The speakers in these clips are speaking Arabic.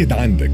قيد عندك.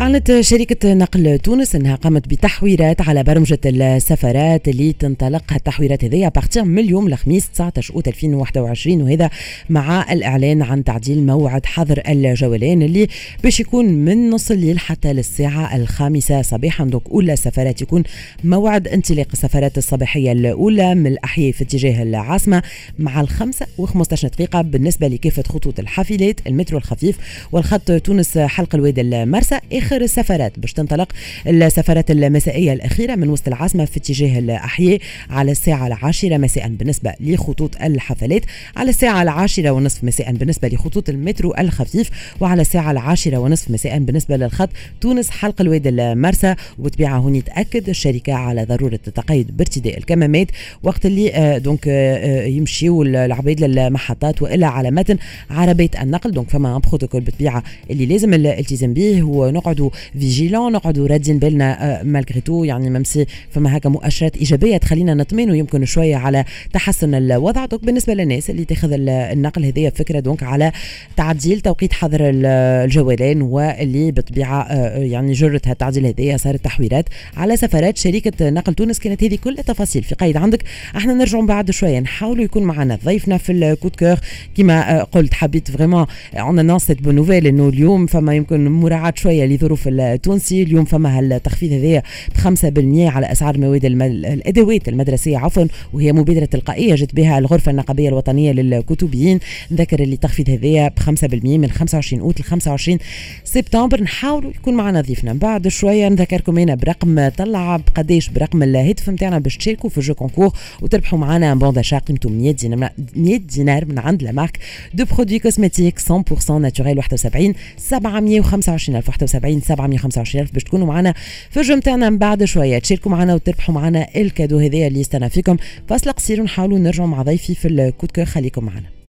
أعلنت شركة نقل تونس أنها قامت بتحويرات على برمجة السفرات اللي تنطلق التحويرات هذه partir من اليوم الخميس 19 أوت 2021 وهذا مع الإعلان عن تعديل موعد حظر الجولان اللي باش يكون من نص الليل حتى للساعة الخامسة صباحا. donc أولى السفرات يكون موعد انطلاق السفرات الصباحية الأولى من الأحياء في اتجاه العاصمة مع الخمسة و15 دقيقة بالنسبة لكافة خطوط الحافلات المترو الخفيف والخط تونس حلق الواد المرسى آخر السفرات باش تنطلق السفرات المسائية الأخيرة من وسط العاصمة في اتجاه الأحياء على الساعة العاشرة مساء بالنسبة لخطوط الحافلات على الساعة العاشرة ونصف مساء بالنسبة لخطوط المترو الخفيف وعلى الساعة العاشرة ونصف مساء بالنسبة للخط تونس حلق الواد المرسى. وبطبيعه هوني تاكد الشركة على ضرورة التقيد بارتداء الكمامات وقت اللي آه donc آه يمشيوا العباد للمحطات والا على متن عربية النقل. donc فما بروتوكول بطبيعه اللي لازم الالتزام به ونقعد نقعدوا vigilants نقعدوا رادين بالنا malgré tout يعني même si فما هكا مؤشرات إيجابية تخلينا نطمئن ويمكن شوية على تحسن الوضع. donc بالنسبة للناس اللي تاخذ النقل هذه فكرة donc على تعديل توقيت حظر الجولان واللي بطبيعة آه، يعني جرت هالتعديل هذه صارت تحويرات على سفرات شركة نقل تونس. كانت هذه كل التفاصيل في قيد عندك. إحنا نرجعوا بعد شوية نحاولوا يكون معنا ضيفنا في ال coup de cœur كما آه، قلت حبيت vraiment on annonce cette bonne nouvelle إنه اليوم فما يمكن مراعاة شوية الظروف التونسي. اليوم فما هالتخفيض هذايا ب 5% على أسعار المواد الأدوات المدرسية عفوا وهي مبادرة تلقائية جت بها الغرفة النقابية الوطنية للكتبيين. نذكر اللي التخفيض هذايا ب 5% من 25 أوت ل 25 سبتمبر. نحاولوا يكون معنا ضيفنا. بعد شوية نذكركم هنا برقم طلع بقداش برقم الهاتف نتاعنا باش تشاركوا في jeu concours وتربحوا معنا bon d'achat قيمته 100 دينار 100 دينار من عند la marque de produits cosmétiques 100% naturels 71 725 71 725 ألف باش تكونوا معنا في ال jeu نتاعنا من بعد شوية. تشاركوا معنا وتربحوا معنا ال cadeau هذايا اللي يستنى فيكم. فاصله قصير ونحاولوا نرجعوا مع ضيفي في ال coup de cœur خليكم معنا.